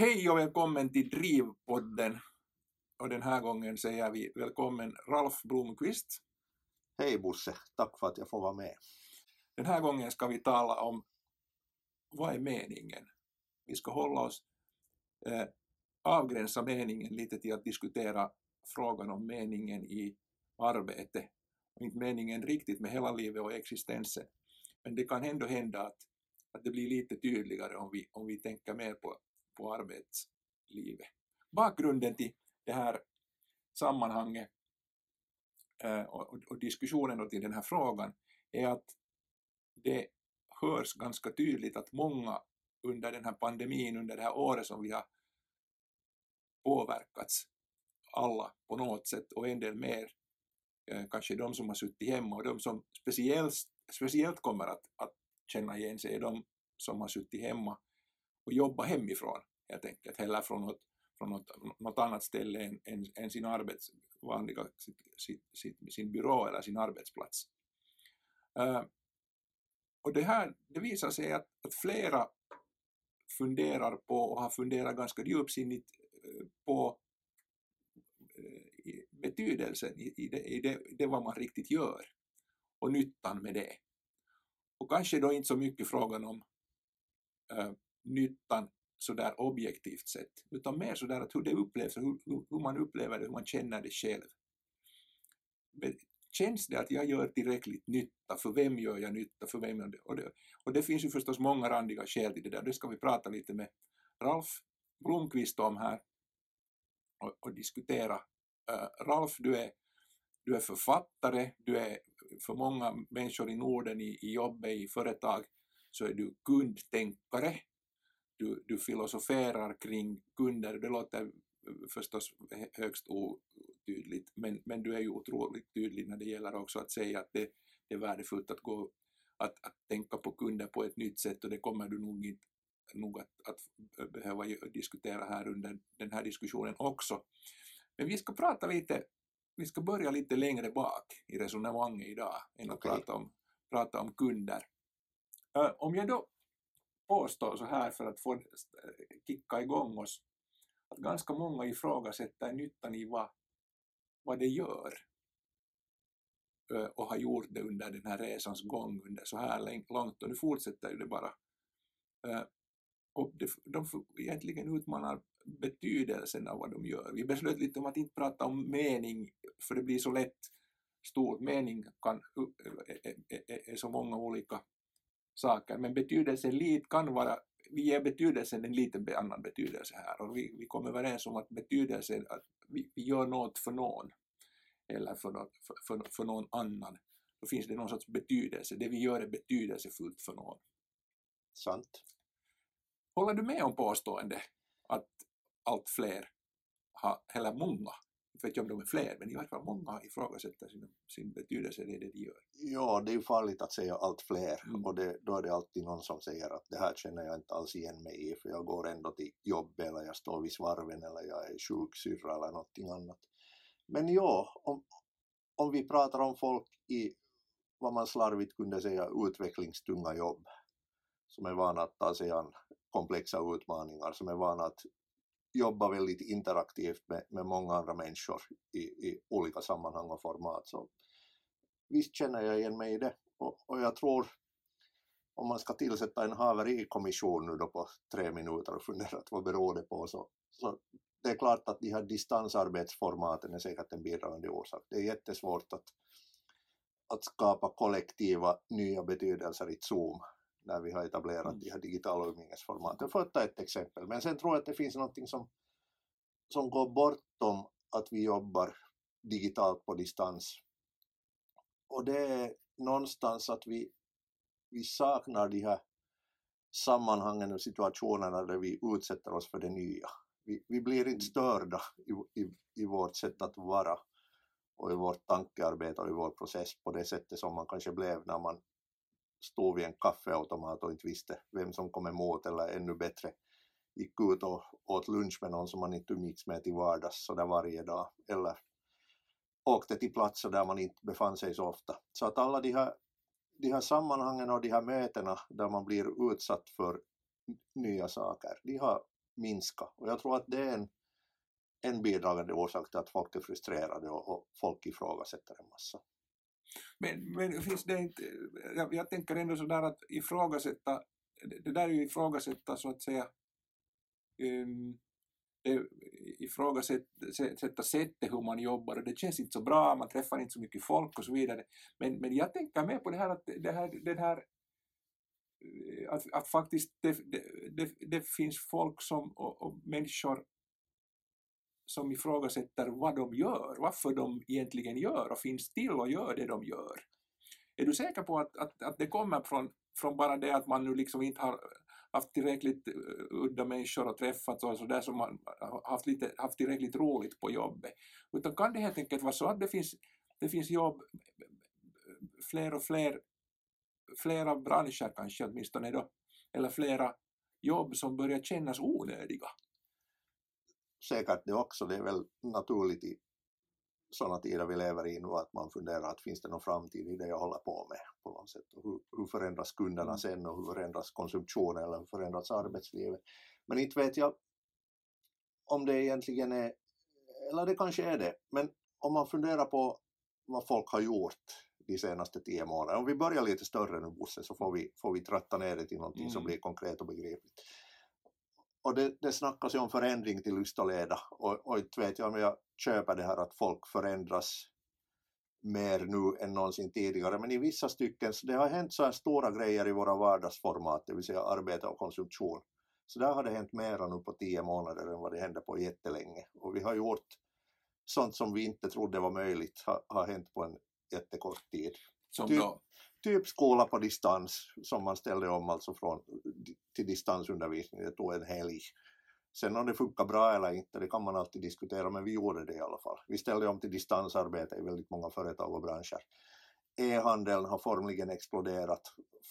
Hej och välkommen till Drivpodden. Och den här gången säger vi välkommen Ralf Blomqvist. Hej Bosse, tack för att jag får vara med. Den här gången ska vi tala om vad är meningen? Vi ska hålla oss, eh, avgränsa meningen lite till att diskutera frågan om meningen i arbete. Inte meningen riktigt med hela livet och existensen. Men det kan ändå hända att, att det blir lite tydligare om vi, om vi tänker mer på, på arbetslivet. Bakgrunden till det här sammanhanget eh, och och, och diskussionen till den här frågan är att det hörs ganska tydligt att många under den här pandemin, under det här året som vi har påverkats alla på något sätt och en del mer, eh, kanske de som har suttit hemma och de som speciellt, speciellt kommer att, att känna igen sig är de som har suttit hemma och jobba hemifrån helt enkelt, eller från något, från något, något annat ställe än, än, än sin arbets, vanliga, sitt, sitt, sitt, sin byrå eller sin arbetsplats. Uh, och det här det visar sig att, att flera funderar på och har funderat ganska djupsinnigt eh, på eh, betydelsen i, i, det, i det, det vad man riktigt gör och nyttan med det. Och kanske då inte så mycket frågan om äh, nyttan sådär objektivt sett, utan mer sådär att hur det upplevs, hur, hur man upplever det, hur man känner det själv. Känns det att jag gör tillräckligt nytta? För vem gör jag nytta? För vem gör det? Och, det, och det finns ju förstås många randiga skäl till det där. Det ska vi prata lite med Ralf Blomqvist om här och, och diskutera. Uh, Ralf, du är, du är författare, du är för många människor i Norden i, i jobbet, i företag, så är du kundtänkare. Du, du filosoferar kring kunder, det låter förstås högst otydligt, men, men du är ju otroligt tydlig när det gäller också att säga att det, det är värdefullt att, gå, att, att tänka på kunder på ett nytt sätt och det kommer du nog inte nog att, att behöva diskutera här under den här diskussionen också. Men vi ska prata lite, vi ska börja lite längre bak i resonemanget idag än att okay. prata, om, prata om kunder. Om jag då påstå så här för att få eh, kicka igång oss, att ganska många ifrågasätter nyttan i vad, vad det gör eh, och har gjort det under den här resans gång under så här långt och nu fortsätter det bara. Eh, och de, de egentligen utmanar betydelsen av vad de gör. Vi beslöt lite om att inte prata om mening, för det blir så lätt stort. Mening kan, är, är, är så många olika saker, men betydelsen kan vara, vi ger betydelsen en liten annan betydelse här och vi, vi kom överens om att betydelsen, att vi, vi gör något för någon eller för, för, för, för någon annan. Då finns det någon sorts betydelse, det vi gör är betydelsefullt för någon. Sant. Håller du med om påståendet att allt fler, har, eller många, vet inte om de är fler, men i alla fall många ifrågasätter sin, sin betydelse i det de gör? Ja, det är ju farligt att säga allt fler mm. och det, då är det alltid någon som säger att det här känner jag inte alls igen mig i för jag går ändå till jobbet eller jag står vid svarven eller jag är sjuksyrra eller någonting annat. Men ja, om, om vi pratar om folk i vad man slarvigt kunde säga utvecklingstunga jobb som är vana att ta sig an komplexa utmaningar, som är vana att jobba väldigt interaktivt med, med många andra människor i, i olika sammanhang och format. Så visst känner jag igen mig i det och, och jag tror om man ska tillsätta en haverikommission nu då på tre minuter och fundera vad beror det på så, så det är klart att de här distansarbetsformaten är säkert en bidragande orsak. Det är jättesvårt att, att skapa kollektiva nya betydelser i Zoom när vi har etablerat mm. de här digitala umgängesformaten. För att ta ett exempel. Men sen tror jag att det finns någonting som, som går bortom att vi jobbar digitalt på distans. Och det är någonstans att vi, vi saknar de här sammanhangen och situationerna där vi utsätter oss för det nya. Vi, vi blir inte mm. störda i, i, i vårt sätt att vara och i vårt tankearbete och i vår process på det sättet som man kanske blev när man stod vid en kaffeautomat och inte visste vem som kom emot eller ännu bättre gick ut och åt lunch med någon som man inte umgicks med till vardags sådär varje dag eller åkte till platser där man inte befann sig så ofta. Så att alla de här, de här sammanhangen och de här mötena där man blir utsatt för nya saker, de har minskat. Och jag tror att det är en, en bidragande orsak till att folk är frustrerade och, och folk ifrågasätter en massa. Men, men finns det inte, jag, jag tänker ändå sådär att ifrågasätta, det där är ju ifrågasätta så att säga ehm, um, ifrågasätta sättet hur man jobbar och det känns inte så bra, man träffar inte så mycket folk och så vidare. Men, men jag tänker mer på det här att det här, det här eh, att, att faktiskt det, det, det, finns folk som, och, och människor som ifrågasätter vad de gör, varför de egentligen gör och finns till och gör det de gör. Är du säker på att, att, att det kommer från, från bara det att man nu liksom inte har haft tillräckligt eh, udda människor och träffats och sådär som man haft, lite, haft tillräckligt roligt på jobbet. Utan kan det helt enkelt vara så att det finns, det finns jobb, fler och fler, flera branscher kanske åtminstone då, eller flera jobb som börjar kännas onödiga? Säkert det också, det är väl naturligt i sådana tider vi lever i nu att man funderar att finns det någon framtid i det jag håller på med på något sätt och hur, hur förändras kunderna mm. sen och hur förändras konsumtionen eller hur förändras arbetslivet. Men inte vet jag om det egentligen är, eller det kanske är det, men om man funderar på vad folk har gjort de senaste tio månaderna, om vi börjar lite större nu Bosse så får vi, får vi tratta ner det till någonting mm. som blir konkret och begripligt och det, det snackas ju om förändring till lust och leda och, och inte vet jag om jag köper det här att folk förändras mer nu än någonsin tidigare men i vissa stycken så det har hänt så här stora grejer i våra vardagsformat, det vill säga arbete och konsumtion. Så där har det hänt mera nu på tio månader än vad det hände på jättelänge och vi har gjort sånt som vi inte trodde var möjligt har, har hänt på en jättekort tid. Som då? Typ skola på distans som man ställde om alltså från, till distansundervisning, det tog en helg. Sen om det funkar bra eller inte, det kan man alltid diskutera, men vi gjorde det i alla fall. Vi ställde om till distansarbete i väldigt många företag och branscher. E-handeln har formligen exploderat.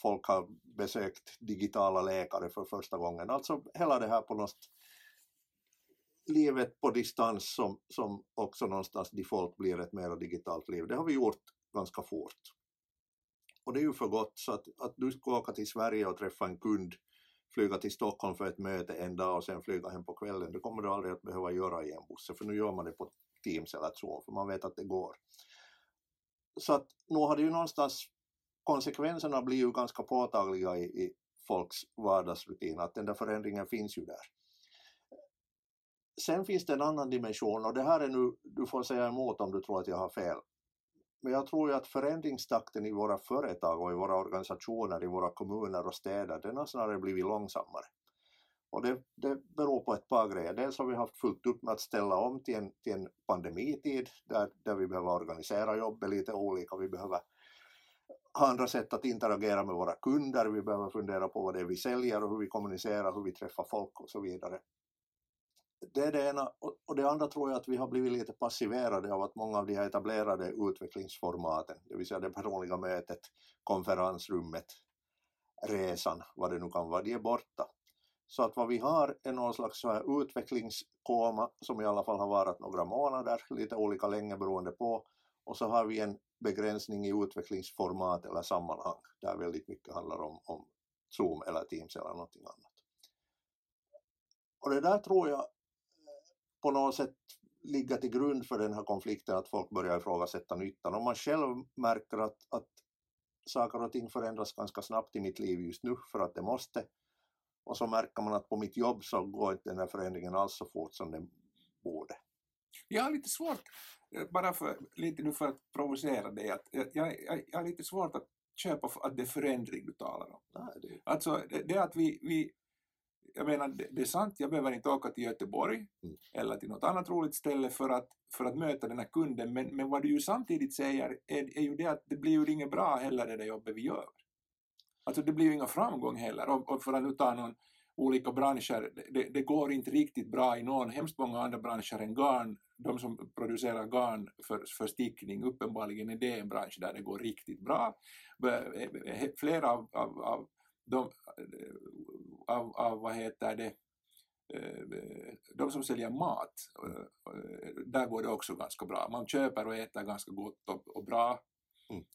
Folk har besökt digitala läkare för första gången. Alltså hela det här på något livet på distans som, som också någonstans default blir ett mer digitalt liv. Det har vi gjort ganska fort. Och det är ju för gott så att, att du ska åka till Sverige och träffa en kund, flyga till Stockholm för ett möte en dag och sen flyga hem på kvällen, det kommer du aldrig att behöva göra i en buss, för nu gör man det på Teams eller så, för man vet att det går. Så att nu har det ju någonstans, konsekvenserna blir ju ganska påtagliga i, i folks vardagsrutin, att den där förändringen finns ju där. Sen finns det en annan dimension och det här är nu, du får säga emot om du tror att jag har fel. Men jag tror ju att förändringstakten i våra företag och i våra organisationer, i våra kommuner och städer, den har snarare blivit långsammare. Och det, det beror på ett par grejer. Dels har vi haft fullt upp med att ställa om till en, till en pandemitid där, där vi behöver organisera jobbet lite olika. Vi behöver ha andra sätt att interagera med våra kunder. Vi behöver fundera på vad det är vi säljer och hur vi kommunicerar, hur vi träffar folk och så vidare det är det ena. Och det andra tror jag att vi har blivit lite passiverade av att många av de här etablerade utvecklingsformaten, det vill säga det personliga mötet, konferensrummet, resan, vad det nu kan vara, de är borta. Så att vad vi har är någon slags så här utvecklingskoma som i alla fall har varit några månader, lite olika länge beroende på, och så har vi en begränsning i utvecklingsformat eller sammanhang där väldigt mycket handlar om, om Zoom eller Teams eller någonting annat. Och det där tror jag på något sätt ligga till grund för den här konflikten att folk börjar ifrågasätta nyttan. Om man själv märker att, att saker och ting förändras ganska snabbt i mitt liv just nu för att det måste och så märker man att på mitt jobb så går inte den här förändringen alls så fort som den borde. Jag har lite svårt, eh, bara för, lite nu för att provocera dig, att jag, jag, jag har lite svårt att köpa att det är förändring du talar om. Nej, det... Alltså det, det att vi, vi jag menar, det, är sant, jag behöver inte åka till Göteborg mm. eller till något annat roligt ställe för att, för att möta den här kunden, men, men vad du ju samtidigt säger är, är ju det att det blir ju inget bra heller det där jobbet vi gör. Alltså det blir ju ingen framgång heller, och, och för att nu ta någon olika branscher, det, det, går inte riktigt bra i någon, hemskt många andra branscher än garn, de som producerar garn för, för stickning, uppenbarligen är det en bransch där det går riktigt bra. Flera av, av, av de, av, av vad heter det, eh, de som säljer mat, eh, där går det också ganska bra. Man köper och äter ganska gott och, och bra. Mm.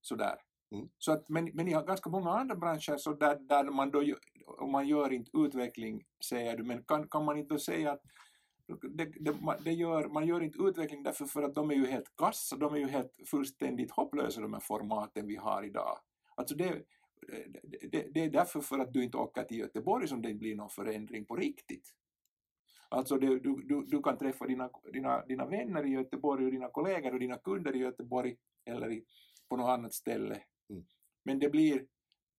Sådär. Mm. Så att, men, men i ganska många andra branscher så där, där man då, om man gör inte utveckling, säger du, men kan, kan man inte då säga att det, det, det gör, man gör inte utveckling därför för att de är ju helt kassa, de är ju helt fullständigt hopplösa de här formaten vi har idag. Alltså det, det, det är därför för att du inte åker till Göteborg som det blir någon förändring på riktigt. Alltså du, du, du kan träffa dina, dina, dina vänner i Göteborg och dina kollegor och dina kunder i Göteborg eller i, på något annat ställe. Mm. Men det blir,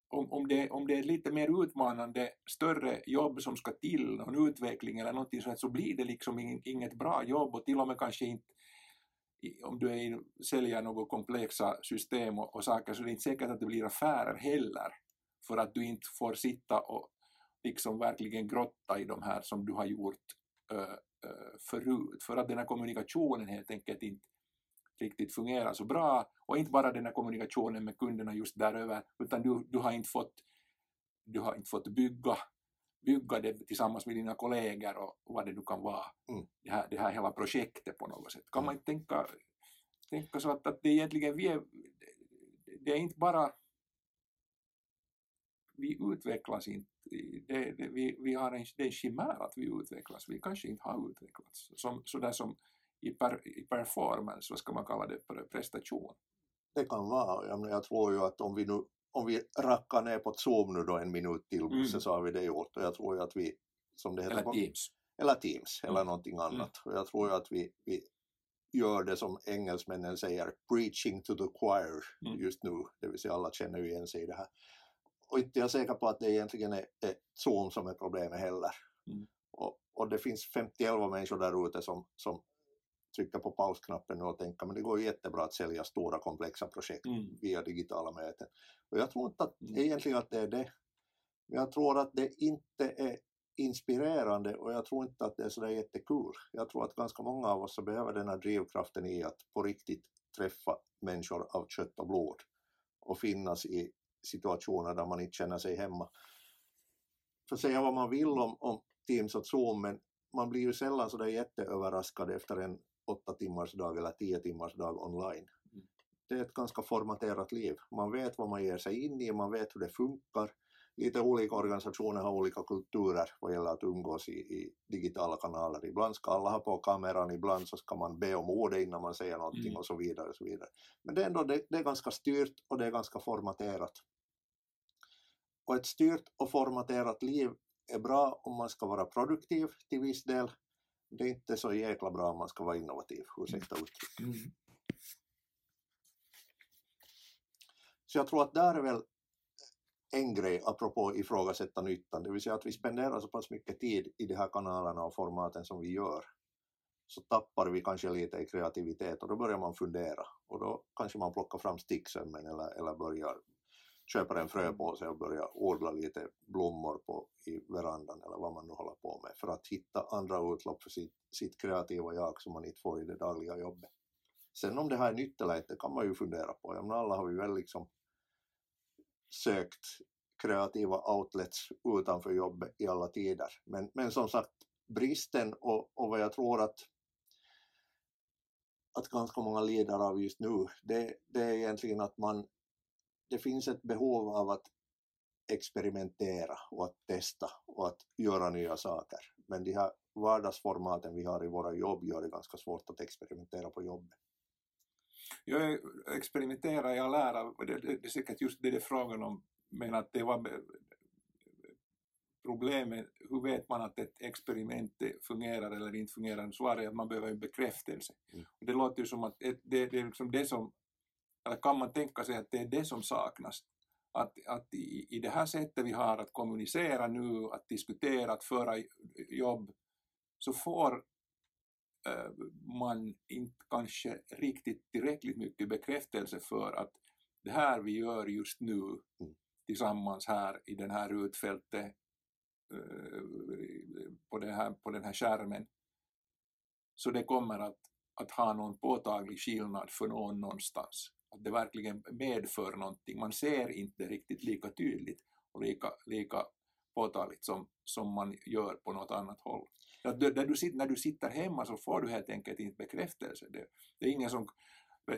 om, om, det, om det är lite mer utmanande, större jobb som ska till, någon utveckling eller någonting sånt, så blir det liksom inget bra jobb och till och med kanske inte om du är, säljer några komplexa system och, och saker så är det inte säkert att det blir affärer heller. För att du inte får sitta och liksom verkligen grotta i de här som du har gjort uh, uh, förut. För att den här kommunikationen helt enkelt inte riktigt fungerar så bra. Och inte bara den här kommunikationen med kunderna just däröver utan du, du har inte fått du har inte fått bygga bygga det tillsammans med dina kollegor och vad det nu kan vara, mm. det, här, det här hela projektet på något sätt. Kan mm. man inte tänka, tänka så att, att det egentligen vi är, det är inte bara vi utvecklas inte, det, det, vi, vi har en, det är en chimär att vi utvecklas, vi kanske inte har utvecklats som, sådär som i, per, i performance, vad ska man kalla det, prestation. Det kan vara, jag, jag tror ju att om vi nu om vi rackar ner på Zoom nu då en minut till mm. så har vi det gjort och jag tror ju att vi som det heter eller Teams eller Teams eller mm. någonting annat mm. och jag tror ju att vi, vi gör det som engelsmännen säger preaching to the choir mm. just nu, det vill säga alla känner ju igen sig i det här och inte jag säker på att det egentligen är, är Zoom som är problemet heller mm. och, och det finns 51 människor där ute som, som trycka på pausknappen och tänka men det går ju jättebra att sälja stora komplexa projekt mm. via digitala möten. Och jag tror inte att, Mm. egentligen att det är det. Men jag tror att det inte är inspirerande och jag tror inte att det är sådär jättekul. Jag tror att ganska många av oss behöver den här drivkraften i att på riktigt träffa människor av kött och blod och finnas i situationer där man inte känner sig hemma. För säga vad man vill om, om Teams och Zoom men man blir ju sällan sådär jätteöverraskad efter en åtta timmars dag eller tio timmars dag online. Mm. Det är ett ganska formaterat liv. Man vet vad man ger sig in i, man vet hur det funkar. Lite olika organisationer har olika kulturer vad gäller att umgås i, i digitala kanaler. Ibland ska alla ha på kameran, ibland så ska man be om ordet innan man säger någonting Mm. och så vidare. Och så vidare. Men det är, ändå, det, det är ganska styrt och det är ganska formaterat. Och ett styrt och formaterat liv är bra om man ska vara produktiv till viss del. Det är inte så jäkla bra om man ska vara innovativ, ursäkta uttrycket. Mm. Så jag tror att där är väl en grej apropå ifrågasätta nyttan, det vill säga att vi spenderar så pass mycket tid i de här kanalerna och formaten som vi gör så tappar vi kanske lite i kreativitet och då börjar man fundera och då kanske man plockar fram sticksömmen eller, eller börjar köper en fröpåse och börjar odla lite blommor på, i verandan eller vad man nu håller på med för att hitta andra utlopp för sitt, sitt kreativa jag som man inte får i det dagliga jobbet. Sen om det här är nytt eller inte kan man ju fundera på. Ja, men alla har vi väl liksom sökt kreativa outlets utanför jobbet i alla tider. Men, men som sagt, bristen och, och vad jag tror att att ganska många lider av just nu, det, det är egentligen att man det finns ett behov av att experimentera och att testa och att göra nya saker. Men de här vardagsformaten vi har i våra jobb gör det ganska svårt att experimentera på jobbet. Jag experimenterar, jag lär det, det, det är säkert just det det är frågan om, men att det var problemet, hur vet man att ett experiment fungerar eller inte fungerar? Svaret är att man behöver en bekräftelse. Mm. Och det låter ju som att det, det, är liksom det som, kan man tänka sig att det är det som saknas? Att, att i, i det här sättet vi har att kommunicera nu, att diskutera, att föra jobb, så får eh, man inte kanske riktigt tillräckligt mycket bekräftelse för att det här vi gör just nu Mm. tillsammans här i den här utfältet eh, på, det här, på den här skärmen så det kommer att, att ha någon påtaglig skillnad för någon någonstans. Att det verkligen medför någonting. Man ser inte riktigt lika tydligt och lika, lika påtagligt som, som man gör på något annat håll. Att där du, när du sitter hemma så får du helt enkelt inte bekräftelse. Det, det är ingen som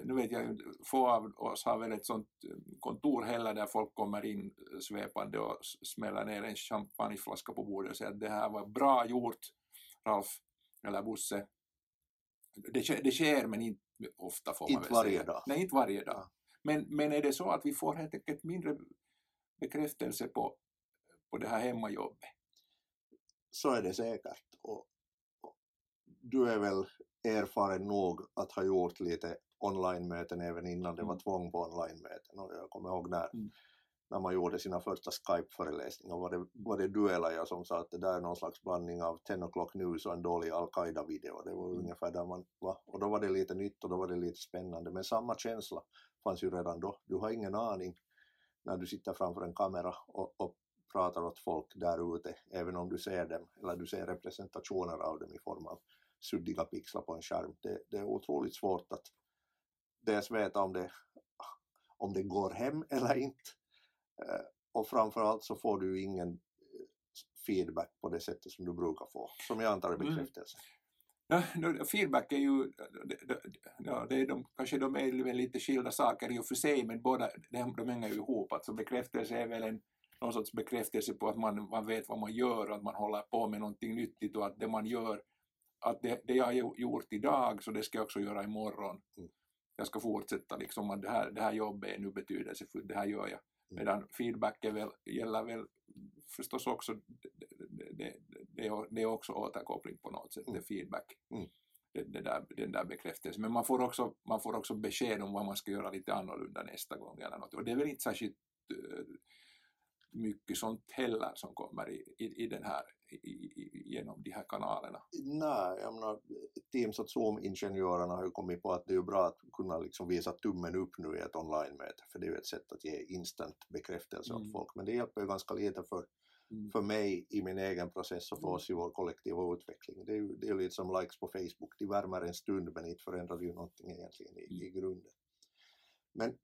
nu vet jag få av oss har väl ett sånt kontor heller där folk kommer in svepande och smäller ner en champagneflaska på bordet och säger att det här var bra gjort Ralf eller Bosse. Det, det sker men inte ofta får man inte väl varje säga. dag. Nej, inte varje dag. Men, men är det så att vi får helt enkelt mindre bekräftelse på, på det här hemmajobbet? Så är det säkert. Och, och du är väl erfaren nog att ha gjort lite online-möten även innan det var Mm. tvång på online-möten. Och jag kommer ihåg när, Mm när man gjorde sina första Skype-föreläsningar var det, var det du eller jag som sa att det där är någon slags blandning av 10 o'clock news och en dålig Al-Qaida-video. Det var Mm. ungefär där man var. Och då var det lite nytt och då var det lite spännande. Men samma känsla fanns ju redan då. Du har ingen aning när du sitter framför en kamera och, och pratar åt folk där ute, även om du ser dem, eller du ser representationer av dem i form av suddiga pixlar på en skärm. Det, det är otroligt svårt att dels veta om det, om det går hem eller inte. Eh, Och framförallt så får du ingen eh, feedback på det sättet som du brukar få, som jag antar är Mm. bekräftelse. Ja, nu, feedback är ju, ja, det är de, kanske de är lite skilda saker i och för sig, men båda de, de hänger ju ihop. Alltså bekräftelse är väl en, någon sorts bekräftelse på att man, man vet vad man gör, att man håller på med någonting nyttigt och att det man gör, att det, det jag har gjort idag, så det ska jag också göra imorgon. Mm. Jag ska fortsätta liksom, att det här, det här jobbet är nu betydelsefullt, det här gör jag. Mm. Medan feedback väl, gäller väl förstås också, det, det, det, är, också återkoppling på något sätt, Mm. det är feedback. Mm. Det, det där, den där bekräftelsen. Men man får, också, man får också besked om vad man ska göra lite annorlunda nästa gång eller något. Och det är väl inte särskilt eh, mycket sånt heller som kommer i, i, i den här, i, genom de här kanalerna. Nej, jag menar, Teams och Zoom-ingenjörerna har ju kommit på att det är bra att kunna liksom visa tummen upp nu i ett online-möte, för det är ju ett sätt att ge instant bekräftelse Mm. åt folk. Men det hjälper ju ganska lite för, Mm. för mig i min egen process och för Mm. oss i vår kollektiva utveckling. Det är ju det är lite som likes på Facebook, de värmer en stund men inte förändrar ju någonting egentligen i, i grunden. Men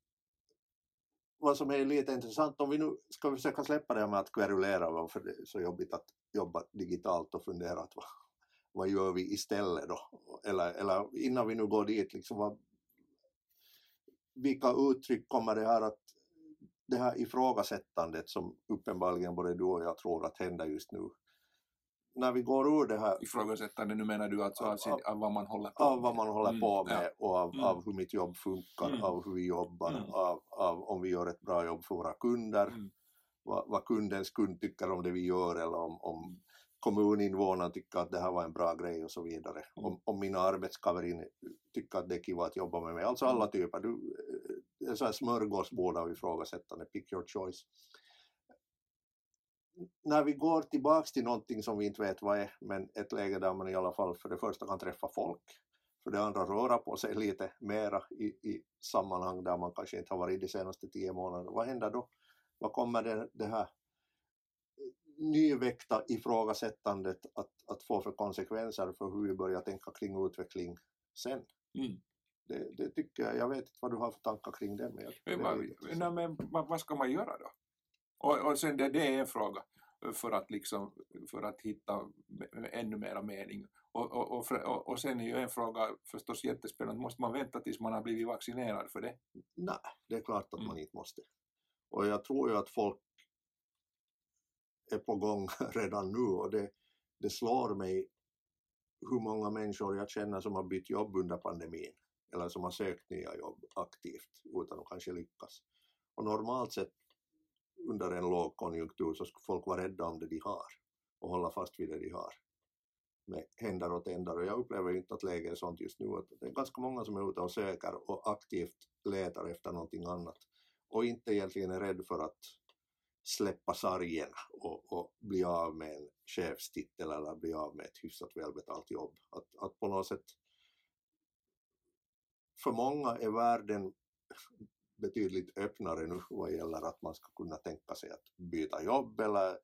vad som är lite intressant, om vi nu ska försöka släppa det här med att kverulera varför det är så jobbigt att jobba digitalt och fundera att vad, vad gör vi istället då? Eller, eller innan vi nu går dit, liksom vad, vilka uttryck kommer det här att det här ifrågasättandet som uppenbarligen både du och jag tror att händer just nu. När vi går ur det här Ifrågasättande, nu menar du alltså av, sin, av vad man håller på av vad man håller Mm, på med och av, Mm. av hur mitt jobb funkar, Mm. av hur vi jobbar, Mm. av, av om vi gör ett bra jobb för våra kunder, Mm. vad, vad kundens kund tycker om det vi gör eller om, om kommuninvånarna tycker att det här var en bra grej och så vidare. Mm. Om, om mina arbetskaverin tycker att det är kiva att jobba med mig. Alltså alla typer. Du, eh, en sån här smörgåsbord av ifrågasättande, pick your choice. När vi går tillbaks till någonting som vi inte vet vad är, men ett läge där man i alla fall för det första kan träffa folk, för det andra röra på sig lite mera i, i sammanhang där man kanske inte har varit de senaste tio månaderna. Vad händer då? Vad kommer det, det här nyväckta ifrågasättandet att, att få för konsekvenser för hur vi börjar tänka kring utveckling sen? Mm. Det, det tycker jag, jag vet inte vad du har för tankar kring det. Men jag, Men, det intressant. nej, men vad ska man göra då? Och, och sen det, det är en fråga för att, liksom, för att hitta ännu mera mening. Och, och, och, och sen är ju en fråga förstås jättespännande, måste man vänta tills man har blivit vaccinerad för det? Nej, det är klart att Mm. man inte måste. Och jag tror ju att folk är på gång redan nu och det, det slår mig hur många människor jag känner som har bytt jobb under pandemin eller som har sökt nya jobb aktivt utan att kanske lyckas. Och normalt sett under en lågkonjunktur så ska folk vara rädda om det de har och hålla fast vid det de har med händer och tänder och jag upplever inte att läget är sånt just nu. Att det är ganska många som är ute och söker och aktivt letar efter någonting annat och inte egentligen är rädd för att släppa sargen och, och bli av med en chefstitel eller bli av med ett hyfsat välbetalt jobb. Att, att på något sätt för många är världen betydligt öppnare nu vad gäller att man ska kunna tänka sig att byta jobb eller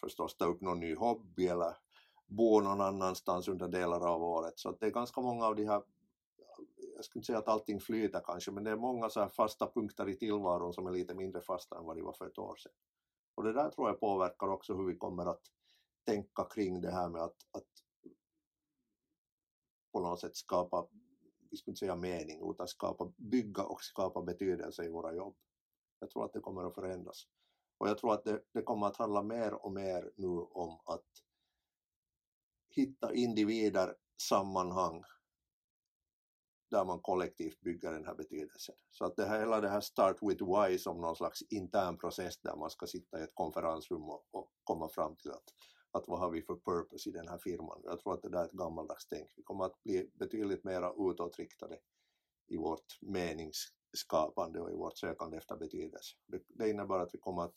förstås ta upp någon ny hobby eller bo någon annanstans under delar av året. Så det är ganska många av de här, jag skulle inte säga att allting flyter kanske, men det är många så här fasta punkter i tillvaron som är lite mindre fasta än vad de var för ett år sedan. Och det där tror jag påverkar också hur vi kommer att tänka kring det här med att, att på något sätt skapa vi skulle inte säga mening, utan skapa, bygga och skapa betydelse i våra jobb. Jag tror att det kommer att förändras. Och jag tror att det, det kommer att handla mer och mer nu om att hitta individer, sammanhang, där man kollektivt bygger den här betydelsen. Så att det här, hela det här start with why som någon slags intern process där man ska sitta i ett konferensrum och, och komma fram till att, att vad har vi för purpose i den här firman. Jag tror att det där är ett gammaldags tänk. Vi kommer att bli betydligt mer utåtriktade i vårt meningsskapande och i vårt sökande efter betydelse. Det, innebär att vi kommer att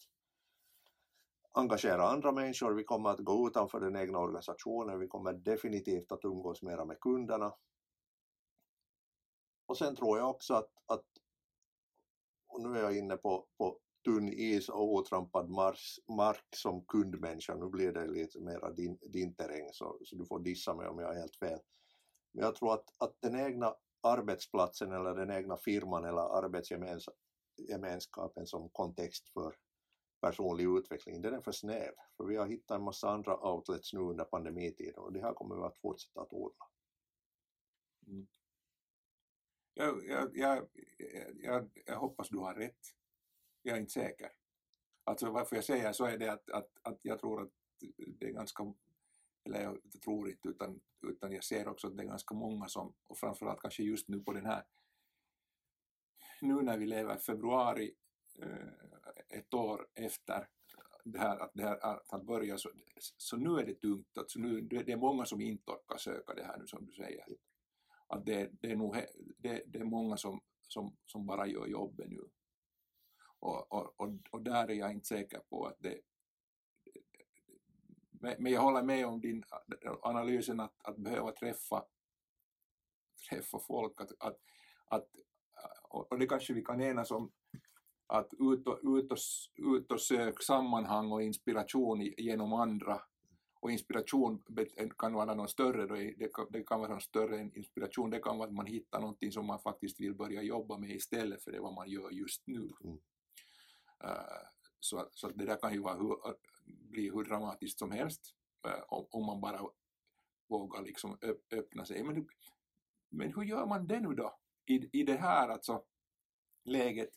engagera andra människor, vi kommer att gå utanför den egna organisationen, vi kommer definitivt att umgås mera med kunderna, och sen tror jag också att, att och nu är jag inne på, på tunn is och otrampad mars, mark som kundmänniska, nu blir det lite mera din, din terräng så, så du får dissa mig om jag har helt fel. Men jag tror att, att den egna arbetsplatsen eller den egna firman eller arbetsgemenskapen som kontext för personlig utveckling, den är för snäv. För vi har hittat en massa andra outlets nu under pandemitiden och det här kommer vi att fortsätta att odla. Mm jag, jag, jag, jag, jag hoppas du har rätt. Jag är inte säker. Alltså varför jag säger så är det att, att, att jag tror att det är ganska, eller jag tror inte utan, utan jag ser också att det är ganska många som, och framförallt kanske just nu på den här, nu när vi lever februari, eh, ett år efter det här, att det här att börja så, så nu är det tungt, alltså nu, det är många som inte orkar söka det här nu som du säger att det, det, är, nog, det, det, är många som, som, som bara gör jobbet nu. Och, och, och, och, där är jag inte säker på att det... Men jag håller med om din analysen att, att behöva träffa, träffa folk, att, att, att, och det kanske vi kan enas om, att ut och, ut och, ut och sök sammanhang och inspiration genom andra och inspiration kan vara någon större, då, det, kan, det kan vara någon större inspiration, det kan vara att man hittar någonting som man faktiskt vill börja jobba med istället för det vad man gör just nu. Mm. Så, så det där kan ju vara hur, bli hur dramatiskt som helst eh, om, om, man bara vågar liksom öppna sig. Men, men hur gör man det nu då? I, i det här alltså läget.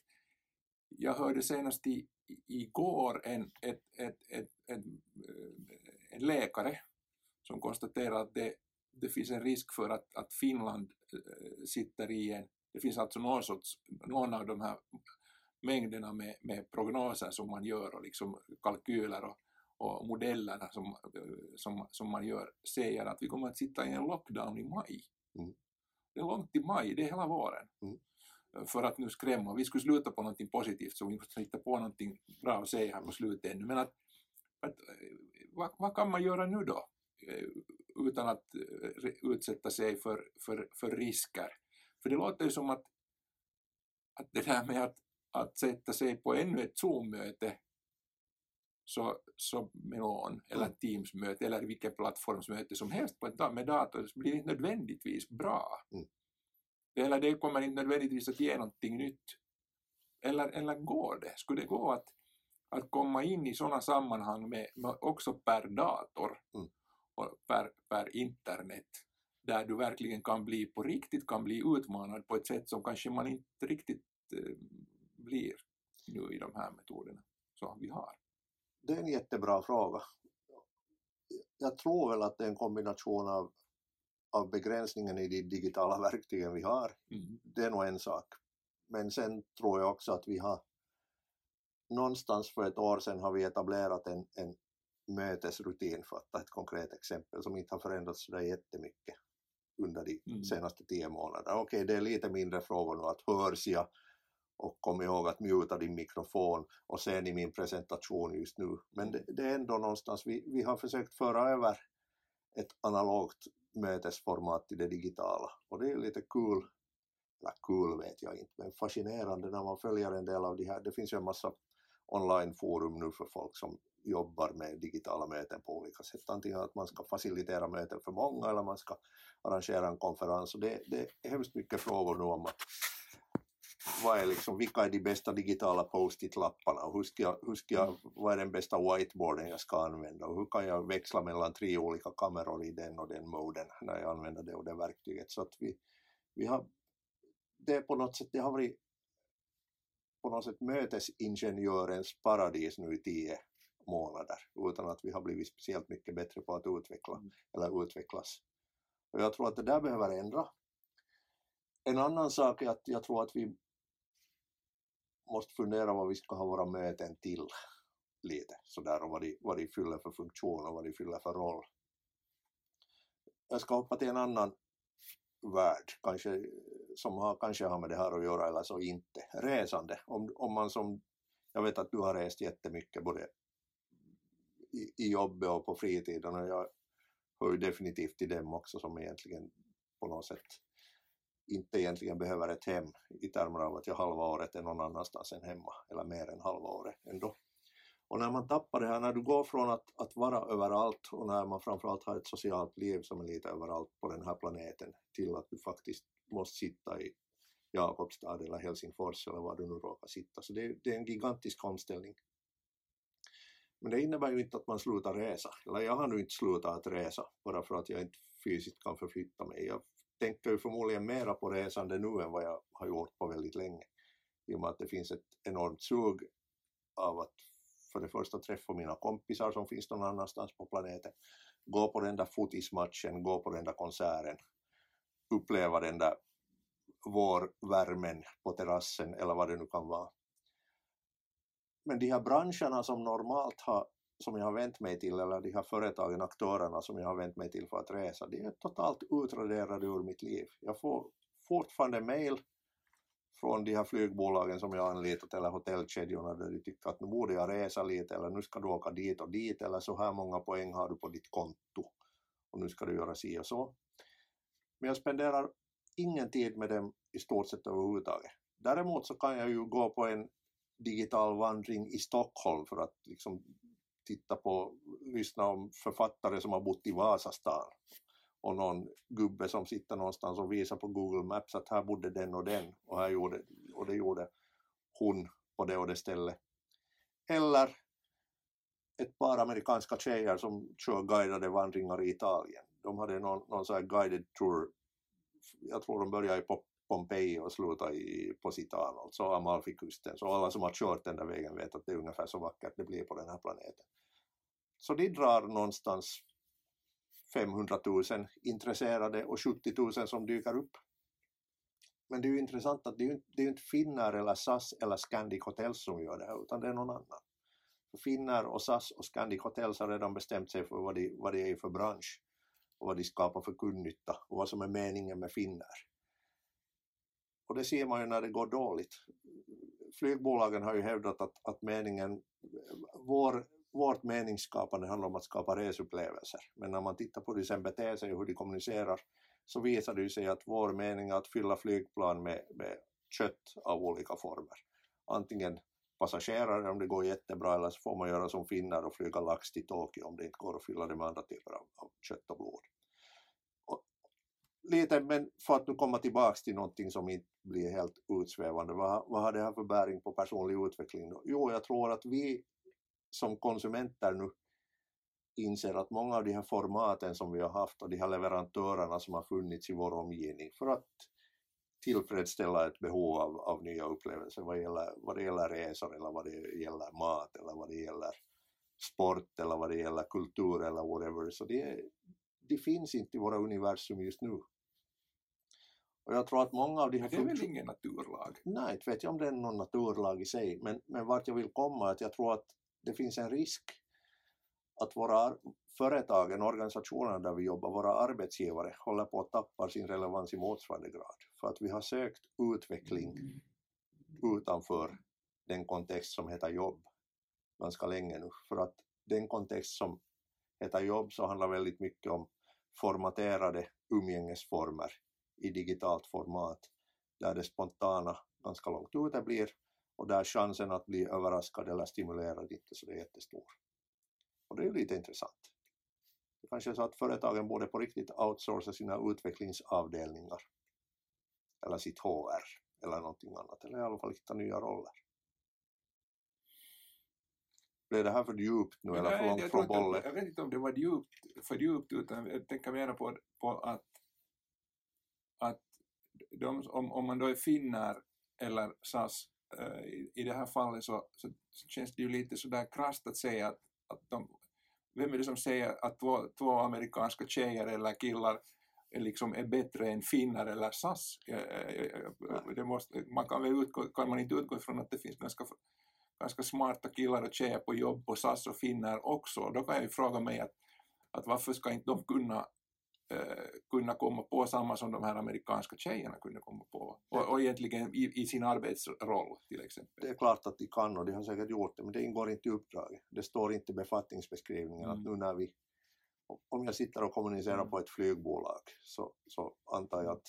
Jag hörde senast i, igår en, ett, ett, ett, ett, eh, en läkare som konstaterar att det, det finns en risk för att, att Finland eh, sitter i en, det finns alltså någon, sorts, någon av de här mängderna med, med prognoser som man gör och liksom kalkyler och, och modellerna som, som, som man gör säger att vi kommer att sitta i en lockdown i maj. Mm. Det är långt till maj, det är hela våren. Mm. För att nu skrämma, vi skulle sluta på någonting positivt så vi måste hitta på någonting bra att säga här på slutet ännu. Men att, att vad, vad kan man göra nu då? Eh, utan att eh, utsätta sig för, för, för risker. För det låter ju som att, att det där med att, att sätta sig på ännu ett Zoom-möte så, så med någon, eller mm. Teams-möte eller vilken plattformsmöte som helst på ett, med dator, så blir det inte nödvändigtvis bra. Mm. Eller det kommer inte nödvändigtvis att ge någonting nytt. Eller, eller går det? Skulle det gå att att komma in i sådana sammanhang med, med också per dator mm. och per, per internet där du verkligen kan bli på riktigt kan bli utmanad på ett sätt som kanske man inte riktigt eh, blir nu i de här metoderna som vi har. Det är en jättebra fråga. Jag tror väl att det är en kombination av, av begränsningen i de digitala verktygen vi har. Mm. Det är nog en sak. Men sen tror jag också att vi har någonstans för ett år sedan har vi etablerat en, en mötesrutin, för att ta ett konkret exempel, som inte har förändrats sådär jättemycket under de mm. senaste tio månaderna. Okej, okay, det är lite mindre frågor nu, att hörs jag och kom ihåg att muta din mikrofon och sen i min presentation just nu. Men det, det, är ändå någonstans, vi, vi har försökt föra över ett analogt mötesformat till det digitala och det är lite kul, eller kul vet jag inte, men fascinerande när man följer en del av de här, det finns ju en massa onlineforum nu för folk som jobbar med digitala möten på olika sätt. Antingen att man ska facilitera möten för många eller man ska arrangera en konferens. Och det, det är hemskt mycket frågor nu om att vad är liksom, vilka är de bästa digitala post-it-lapparna och hur ska, jag, hur ska jag, vad är den bästa whiteboarden jag ska använda och hur kan jag växla mellan tre olika kameror i den och den moden när jag använder det och det verktyget. Så att vi, Vi har, det är på något sätt, det har varit på något sätt mötesingenjörens paradis nu i tio månader utan att vi har blivit speciellt mycket bättre på att utveckla mm. eller utvecklas. Och jag tror att det där behöver ändra. En annan sak är att jag tror att vi måste fundera vad vi ska ha våra möten till lite sådär och vad de, vad de fyller för funktion och vad de fyller för roll. Jag ska hoppa till en annan värld, kanske, som har, kanske har med det här att göra eller så inte. Resande. Om, om man som, jag vet att du har rest jättemycket både i, i jobbet och på fritiden och jag hör ju definitivt till dem också som egentligen på något sätt inte egentligen behöver ett hem i termer av att jag halva året är någon annanstans än hemma, eller mer än halva året ändå. Och när man tappar det här, när du går från att, att vara överallt och när man framförallt har ett socialt liv som är lite överallt på den här planeten till att du faktiskt måste sitta i Jakobstad eller Helsingfors eller var du nu råkar sitta. Så det, det är en gigantisk omställning. Men det innebär ju inte att man slutar resa. Eller jag har nu inte slutat att resa bara för att jag inte fysiskt kan förflytta mig. Jag tänker ju förmodligen mera på resande nu än vad jag har gjort på väldigt länge. I och med att det finns ett enormt sug av att för det första träffa mina kompisar som finns någon annanstans på planeten, gå på den där fotismatchen, gå på den där konserten, uppleva den där vårvärmen på terrassen eller vad det nu kan vara. Men de här branscherna som normalt har, som jag har vänt mig till, eller de här företagen, aktörerna som jag har vänt mig till för att resa, de är totalt utraderade ur mitt liv. Jag får fortfarande mail från de här flygbolagen som jag anlitat eller hotellkedjorna där de tycker att nu borde jag resa lite eller nu ska du åka dit och dit eller så här många poäng har du på ditt konto och nu ska du göra si och så. Men jag spenderar ingen tid med dem i stort sett överhuvudtaget. Däremot så kan jag ju gå på en digital vandring i Stockholm för att liksom titta på, lyssna om författare som har bott i Vasastan och någon gubbe som sitter någonstans och visar på Google Maps att här bodde den och den och, här gjorde, och det gjorde hon på det och det stället. Eller ett par amerikanska tjejer som kör guidade vandringar i Italien. De hade någon, någon sån här guided tour, jag tror de började i Pompeji och sluta i Positano, alltså Amalfikusten. Så alla som har kört den där vägen vet att det är ungefär så vackert det blir på den här planeten. Så de drar någonstans 500 000 intresserade och 70 000 som dyker upp. Men det är ju intressant att det är ju, det är inte Finnair eller SAS eller Scandic Hotels som gör det här utan det är någon annan. Finnar Finnair och SAS och Scandic Hotels har redan bestämt sig för vad de, vad det är för bransch och vad de skapar för kundnytta och vad som är meningen med Finnair. Och det ser man ju när det går dåligt. Flygbolagen har ju hävdat att, att meningen, vår vårt meningsskapande handlar om att skapa resupplevelser. Men när man tittar på hur de sen beter sig och hur de kommunicerar så visar det sig att vår mening är att fylla flygplan med, med kött av olika former. Antingen passagerare om det går jättebra eller så får man göra som finnar och flyga lax till Tokyo om det inte går att fylla det med andra typer av, av kött och blod. Lite, men för att nu komma tillbaks till någonting som inte blir helt utsvävande, vad, vad har det här för bäring på personlig utveckling då? Jo, jag tror att vi som konsumenter nu inser att många av de här formaten som vi har haft och de här leverantörerna som har funnits i vår omgivning för att tillfredsställa ett behov av, av nya upplevelser vad, gäller, vad det gäller resor eller vad det gäller mat eller vad det gäller sport eller vad det gäller kultur eller whatever. Så det, det finns inte i våra universum just nu. Och jag tror att många av de här... Det är väl ingen naturlag? Nej, inte vet jag om det är någon naturlag i sig, men, men vart jag vill komma är att jag tror att det finns en risk att våra företagen, organisationerna där vi jobbar, våra arbetsgivare håller på att tappa sin relevans i motsvarande grad. För att vi har sökt utveckling utanför den kontext som heter jobb ganska länge nu. För att den kontext som heter jobb så handlar väldigt mycket om formaterade umgängesformer i digitalt format där det spontana ganska långt ute blir och där chansen att bli överraskad eller stimulerad inte så är jättestor. Och det är ju lite intressant. Det kanske är så att företagen borde på riktigt outsourca sina utvecklingsavdelningar eller sitt HR eller någonting annat, eller i alla fall hitta nya roller. Blev det här för djupt nu eller för långt från bollen? Jag vet inte om det var djupt, för djupt utan jag tänker mera på, på att, att de, om, om man då är finnar eller SAS uh, i, i det här fallet så, så, så, känns det ju lite sådär krasst att säga att, att de, vem är det som säger att två, två amerikanska tjejer eller killar är, liksom är bättre än finnar eller SAS? Det måste, man kan, väl utgå, kan man inte utgå ifrån att det finns ganska, ganska smarta killar och tjejer på jobb på SAS och finnar också? Då kan jag ju fråga mig att, att varför ska inte de kunna eh, kunna komma på samma som de här amerikanska tjejerna kunde komma på. Och, och egentligen i, i, sin arbetsroll till exempel. Det är klart att de kan och de har säkert gjort det, men det ingår inte i uppdraget. Det står inte i befattningsbeskrivningen mm. att nu när vi, om jag sitter och kommunicerar mm. på ett flygbolag så, så antar jag att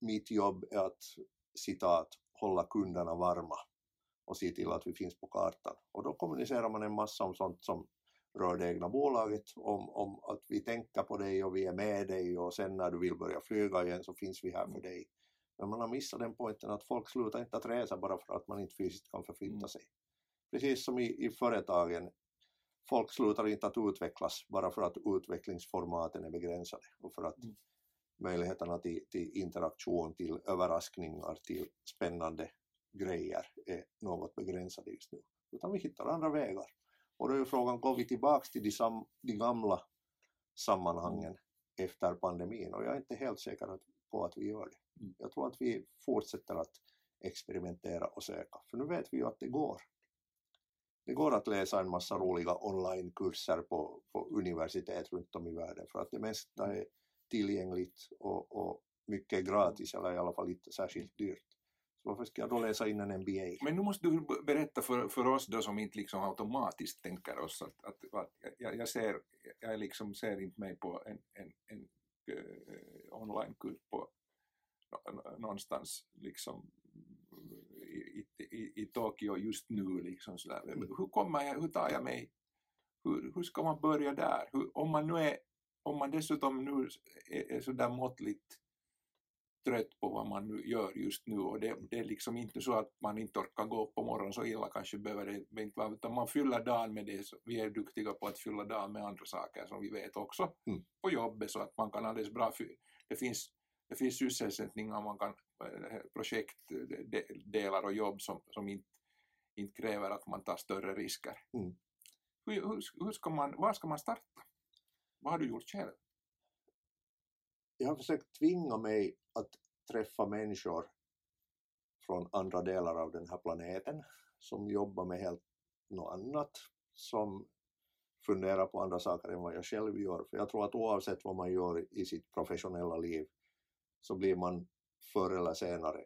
mitt jobb är att citat hålla kunderna varma och se till att vi finns på kartan. Och då kommunicerar man en massa om sånt som rör det egna bolaget, om, om att vi tänker på dig och vi är med dig och sen när du vill börja flyga igen så finns vi här för dig. Men man har missat den poängen att folk slutar inte att resa bara för att man inte fysiskt kan förflytta mm. sig. Precis som i, i företagen, folk slutar inte att utvecklas bara för att utvecklingsformaten är begränsade och för att mm. möjligheterna till, till interaktion, till överraskningar, till spännande grejer är något begränsade just nu. Utan vi hittar andra vägar. Och då är frågan, går vi tillbaks till de, sam, de gamla sammanhangen efter pandemin? Och jag är inte helt säker på att vi gör det. Mm. Jag tror att vi fortsätter att experimentera och söka, för nu vet vi ju att det går. Det går att läsa en massa roliga onlinekurser på, på universitet runt om i världen för att det mesta är tillgängligt och, och mycket gratis eller i alla fall inte särskilt dyrt. Så varför ska jag då läsa in en MBA? Men nu måste du berätta för, för oss då som inte liksom automatiskt tänker oss att, att, att jag, jag, ser, jag liksom ser inte mig på en, en, en uh, onlinekurs på någonstans liksom i, i, i Tokyo just nu liksom sådär. Mm. Hur kommer jag, hur tar jag mig, hur, hur ska man börja där? Hur, om man nu är, om man dessutom nu är, är sådär måttligt trött på vad man nu gör just nu och det, det, är liksom inte så att man inte orkar gå upp på morgonen så illa kanske behöver det inte vara utan man fyller dagen med det, vi är duktiga på att fylla dagen med andra saker som vi vet också mm. på jobbet så att man kan alldeles bra, det finns, det finns sysselsättningar, man kan eh, projektdelar och jobb som, som inte, inte kräver att man tar större risker. Mm. Hur, hur, hur ska man, var ska man starta? Vad har du gjort själv? Jag har försökt tvinga mig att träffa människor från andra delar av den här planeten som jobbar med helt något annat, som funderar på andra saker än vad jag själv gör. För jag tror att oavsett vad man gör i sitt professionella liv så blir man förr eller senare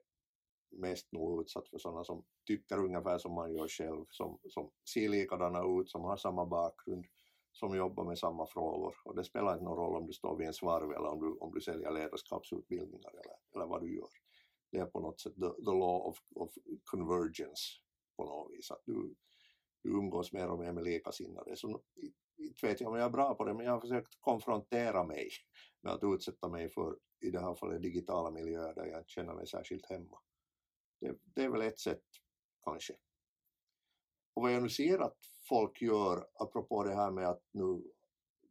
mest nog utsatt för sådana som tycker ungefär som man gör själv, som, som ser likadana ut, som har samma bakgrund, som jobbar med samma frågor och det spelar inte någon roll om du står vid en svarv eller om du, om du säljer ledarskapsutbildningar eller, eller vad du gör. Det är på något sätt the, the law of, of convergence på något vis, att du, du umgås mer och mer med likasinnade. Så inte vet jag om jag är bra på det, men jag har försökt konfrontera mig med att utsätta mig för, i det här fallet, digitala miljöer där jag inte känner mig särskilt hemma. Det, det är väl ett sätt, kanske. Och vad jag nu ser att folk gör, apropå det här med att nu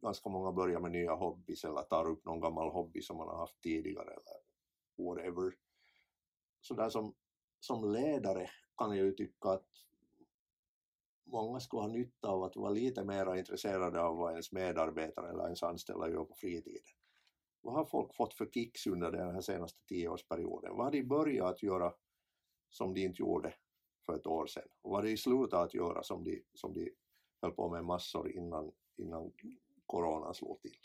ganska många börjar med nya hobbys eller tar upp någon gammal hobby som man har haft tidigare eller whatever. Så där som, som ledare kan jag ju tycka att många skulle ha nytta av att vara lite mer intresserade av vad ens medarbetare eller ens anställda gör på fritiden. Vad har folk fått för kicks under den här senaste tioårsperioden? Vad har de börjat göra som de inte gjorde för ett år sedan. Och vad de slutade att göra som de, som de höll på med massor innan, innan coronan slog till.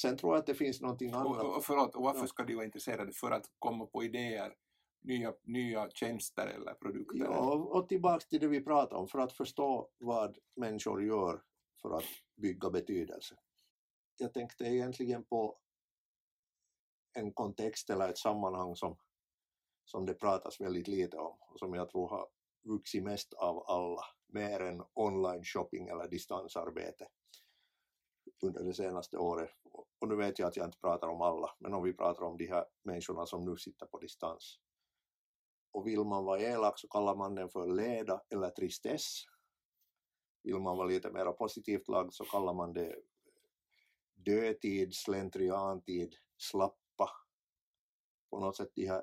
Sen tror jag att det finns någonting annat. Och, och, förlåt, och varför ska de vara intresserade? För att komma på idéer, nya, nya tjänster eller produkter? Ja, och tillbaks till det vi pratade om, för att förstå vad människor gör för att bygga betydelse. Jag tänkte egentligen på en kontext eller ett sammanhang som som det pratas väldigt lite om och som jag tror har vuxit mest av alla, mer än online shopping eller distansarbete under det senaste året. Och nu vet jag att jag inte pratar om alla, men om vi pratar om de här människorna som nu sitter på distans. Och vill man vara elak så kallar man den för leda eller tristess. Vill man vara lite mer positivt lagd så kallar man det dödtid, slentriantid, slappa, på något sätt de här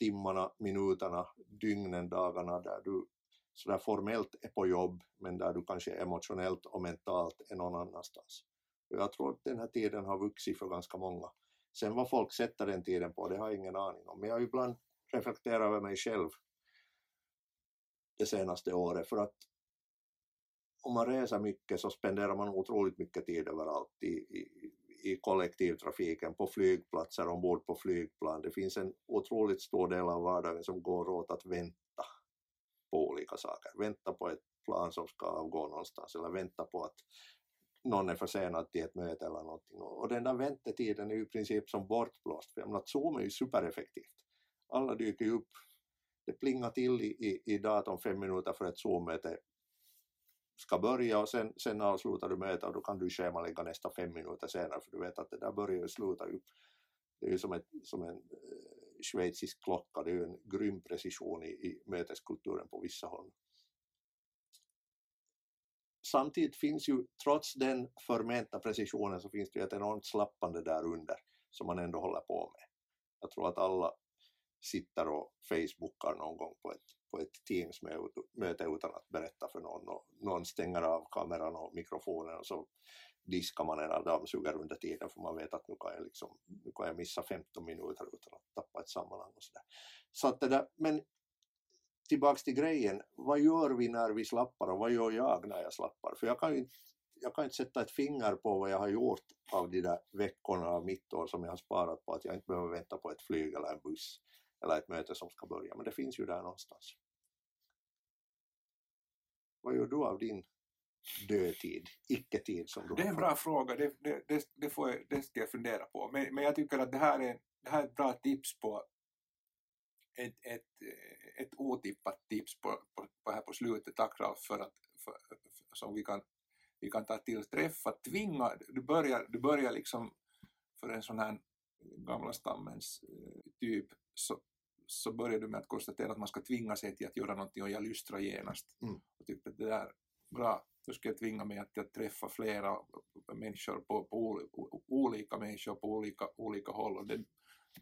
timmarna, minuterna, dygnen, dagarna där du sådär formellt är på jobb men där du kanske emotionellt och mentalt är någon annanstans. Och jag tror att den här tiden har vuxit för ganska många. Sen vad folk sätter den tiden på, det har jag ingen aning om. Men jag har ibland reflekterat över mig själv det senaste året för att om man reser mycket så spenderar man otroligt mycket tid överallt i, i, i kollektivtrafiken, på flygplatser, ombord på flygplan. Det finns en otroligt stor del av vardagen som går åt att vänta på olika saker. Vänta på ett plan som ska avgå någonstans eller vänta på att någon är försenad till ett möte eller någonting. Och den där väntetiden är ju i princip som bortblåst, för jag menar, Zoom är ju supereffektivt. Alla dyker ju upp, det plingar till i, i, i datorn fem minuter för ett Zoom-möte ska börja och sen, sen avslutar du mötet och då kan du schemalägga nästa fem minuter senare för du vet att det där börjar och slutar ju. Det är ju som, ett, som en eh, schweizisk klocka, det är ju en grym precision i, i möteskulturen på vissa håll. Samtidigt finns ju, trots den förmenta precisionen, så finns det ju ett enormt slappande där under som man ändå håller på med. Jag tror att alla sitter och facebookar någon gång på ett, på ett Teams-möte utan att berätta för någon och någon stänger av kameran och mikrofonen och så diskar man eller dammsuger under tiden för man vet att nu kan jag, liksom, nu kan jag missa 15 minuter utan att tappa ett sammanhang och sådär. Så att det där, men tillbaks till grejen, vad gör vi när vi slappar och vad gör jag när jag slappar? För jag kan ju inte, jag kan inte sätta ett finger på vad jag har gjort av de där veckorna av mitt år som jag har sparat på att jag inte behöver vänta på ett flyg eller en buss eller ett möte som ska börja, men det finns ju där någonstans. Vad gör du av din dödtid, icke-tid som du Det är en bra fråga, det, det, det, det, får jag, det ska jag fundera på. Men, men jag tycker att det här är, det här är ett bra tips på ett, ett, ett otippat tips på, på, på här på slutet. Tack Ralf för att för, för, som vi kan, vi kan ta till träffa, tvinga, du börjar, du börjar liksom för en sån här gamla stammens typ så, så börjar du med att konstatera att man ska tvinga sig till att göra någonting och jag lystrar genast. Mm. Och tyckte att det där, bra, då ska jag tvinga mig att, att träffa flera människor på, på olika människor på olika, olika håll. Och det,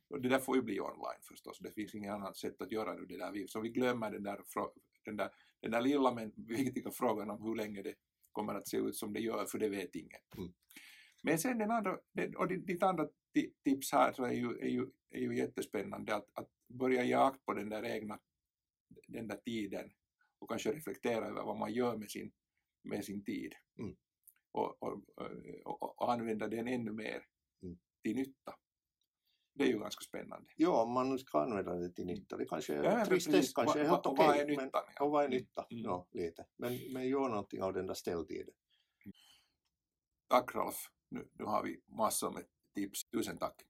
och det där får ju bli online förstås, det finns inget annat sätt att göra nu det där. Så vi glömmer den där, den där, den där lilla men viktiga frågan om hur länge det kommer att se ut som det gör, för det vet ingen. Mm. Men sen den andra, och ditt andra tips här så är ju, är ju, är ju jättespännande att, att börja ge akt på den där egna den där tiden och kanske reflektera över vad man gör med sin, med sin tid. Mm. Och, och, och, och, använda den ännu mer mm. till nytta. Det är ju ganska spännande. Ja, om man nu ska använda det till nytta. Det kanske är ja, tristess, kanske är helt okej. Vad är nyttan? Men, och vad är nytta? Mm. Ja, lite. Men, men gör någonting av den där ställtiden. Tack Ralf. Nu, nu har vi massor med tips. Tusen tack.